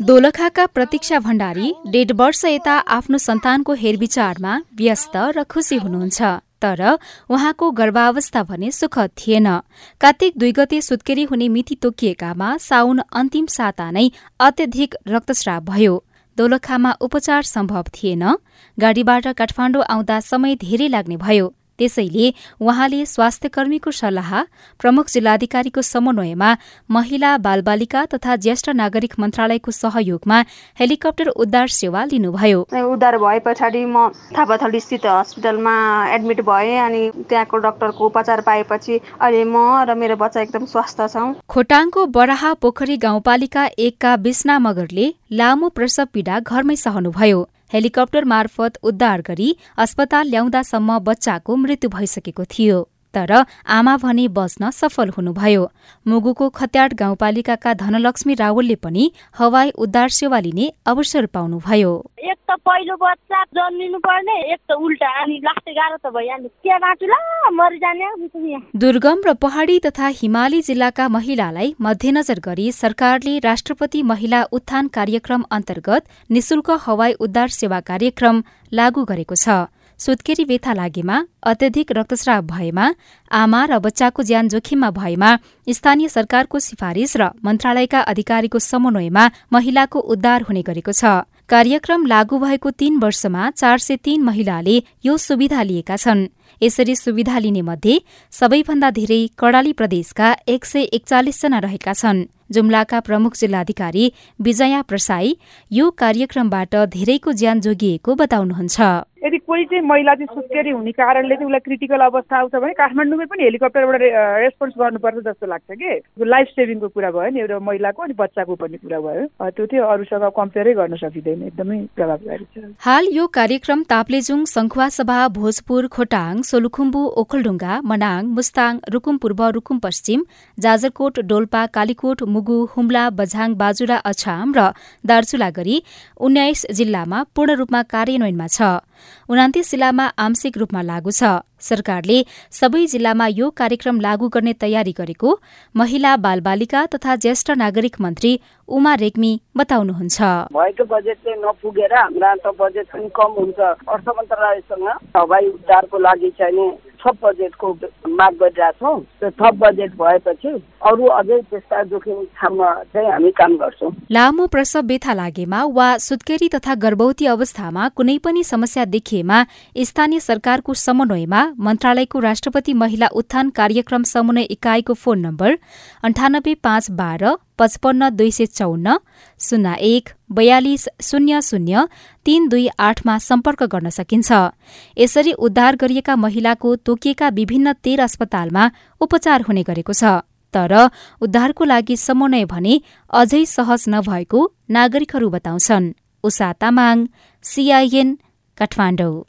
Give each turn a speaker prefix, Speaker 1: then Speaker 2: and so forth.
Speaker 1: दोलखाका प्रतीक्षा भण्डारी डेढ वर्ष यता आफ्नो सन्तानको हेरविचारमा व्यस्त र खुसी हुनुहुन्छ तर उहाँको गर्भावस्था भने सुखद थिएन। कार्तिक दुई गते सुत्केरी हुने मिति तोकिएकामा साउन अन्तिम साता नै अत्यधिक रक्तस्राव भयो। दोलखामा उपचार सम्भव थिएन। गाडीबाट काठमाडौँ आउँदा समय धेरै लाग्ने भयो। त्यसैले उहाँले स्वास्थ्यकर्मीको सल्लाह प्रमुख जिल्लाधिकारीको समन्वयमा महिला बालबालिका तथा ज्येष्ठ नागरिक मन्त्रालयको सहयोगमा हेलिकप्टर उद्धार सेवा लिनुभयो।
Speaker 2: उद्धार भए पछाडि म थापाथली स्थित हस्पिटलमा एडमिट भए अनि त्यहाँको डाक्टरको उपचार पाएपछि अहिले म र मेरो बच्चा एकदम स्वस्थ छौँ।
Speaker 1: खोटाङको बराहा पोखरी गाउँपालिका एकका बिस्ना मगरले लामो प्रसव पीडा घरमै सहनुभयो। हेलिकप्टर मार्फत उद्धार गरी अस्पताल ल्याउँदासम्म बच्चाको मृत्यु भइसकेको थियो। तर आमा भने बस्न सफल हुनुभयो। मुगुको खत्याड गाउँपालिकाका धनलक्ष्मी रावलले पनि हवाई उद्धार सेवा लिने अवसर पाउनुभयो।
Speaker 3: एक त पहिलो बच्चा जन्मिनु पर्ने एक त उल्टा। अनि लास्टै गाह्रो त भइहाल्यो त्यहाँ बाँचुला मरिजाने
Speaker 1: दुर्गम र पहाडी तथा हिमाली जिल्लाका महिलालाई मध्यनजर गरी सरकारले राष्ट्रपति महिला उत्थान कार्यक्रम अन्तर्गत निशुल्क हवाई उद्धार सेवा कार्यक्रम लागू गरेको छ। सुत्केरी व्यथा लागेमा अत्यधिक रक्तस्राव भएमा आमा र बच्चाको ज्यान जोखिममा भएमा स्थानीय सरकारको सिफारिश र मन्त्रालयका अधिकारीको समन्वयमा महिलाको उद्धार हुने गरेको छ। कार्यक्रम लागू भएको तीन वर्षमा चार सय तीन महिलाले यो सुविधा लिएका छन्। यसरी सुविधा लिने मध्ये सबैभन्दा धेरै कडाली प्रदेशका एक सय एकचालिसजना रहेका छन्। जुम्लाका प्रमुख जिल्लाधिकारी विजया प्रसाई यो कार्यक्रमबाट धेरैको ज्यान जोगिएको बताउनुहुन्छ।
Speaker 4: यदि कोही चाहिँ महिला चाहिँ सुत्केरी हुने कारणले चाहिँ उसलाई क्रिटिकल अवस्था आउँछ भने काठमाडौँमै पनि हेलिकप्टरबाट रेस्पोन्स गर्नुपर्छ जस्तो लाग्छ कि। लाइफ सेभिङको कुरा भयो नि एउटा महिलाको अनि बच्चाको पनि कुरा भयो। त्यो चाहिँ अरूसँग कम्पेयरै गर्न सकिँदैन एकदमै प्रभावकारी छ।
Speaker 1: हाल यो कार्यक्रम ताप्लेजुङ सङ्खुवासभा भोजपुर खोटाङ सोलुखुम्बु ओखलढुङ्गा मनाङ मुस्ताङ रुकुम पूर्व रुकुम पश्चिम जाजरकोट डोल्पा कालीकोट मुगु हुम्ला बझाङ बाजुरा अछाम र दार्चुला गरी उन्नाइस जिल्लामा पूर्ण रूपमा कार्यान्वयनमा छ। उनातिस जिल्लामा आंशिक रूपमा लागू छ। सरकारले सबै जिल्लामा यो कार्यक्रम लागू गर्ने तयारी गरेको महिला बालबालिका तथा ज्येष्ठ नागरिक मन्त्री उमा रेग्मी बताउनुहुन्छ।
Speaker 5: भएको बजेट चाहिँ नपुगेर त बजेट पनि कम हुन्छ। अर्थ मन्त्रालयसँग हवाई उद्धारको लागि चाहिँ थप बजेटको माग गरिरहेछौँ। त्यो थप बजेट भएपछि अरू अझै त्यस्ता जोखिम ठाउँमा चाहिँ हामी काम गर्छौँ।
Speaker 1: लामो प्रसव व्यथा लागेमा वा सुत्केरी तथा गर्भवती अवस्थामा कुनै पनि समस्या देखिएमा स्थानीय सरकारको समन्वयमा मन्त्रालयको राष्ट्रपति महिला उत्थान कार्यक्रम समन्वय इकाइको फोन नम्बर अन्ठानब्बे पाँच बाह्र पचपन्न दुई सय चौन्न शून्य एक बयालिस शून्य शून्य तीन दुई आठमा सम्पर्क गर्न सकिन्छ। यसरी उद्धार गरिएका महिलाको तोकिएका विभिन्न तेह्र अस्पतालमा उपचार हुने गरेको छ। तर उद्धारको लागि समन्वय भने अझै सहज नभएको नागरिकहरू बताउँछन्। उषा तामाङ सीआईएन काठमाडौँ।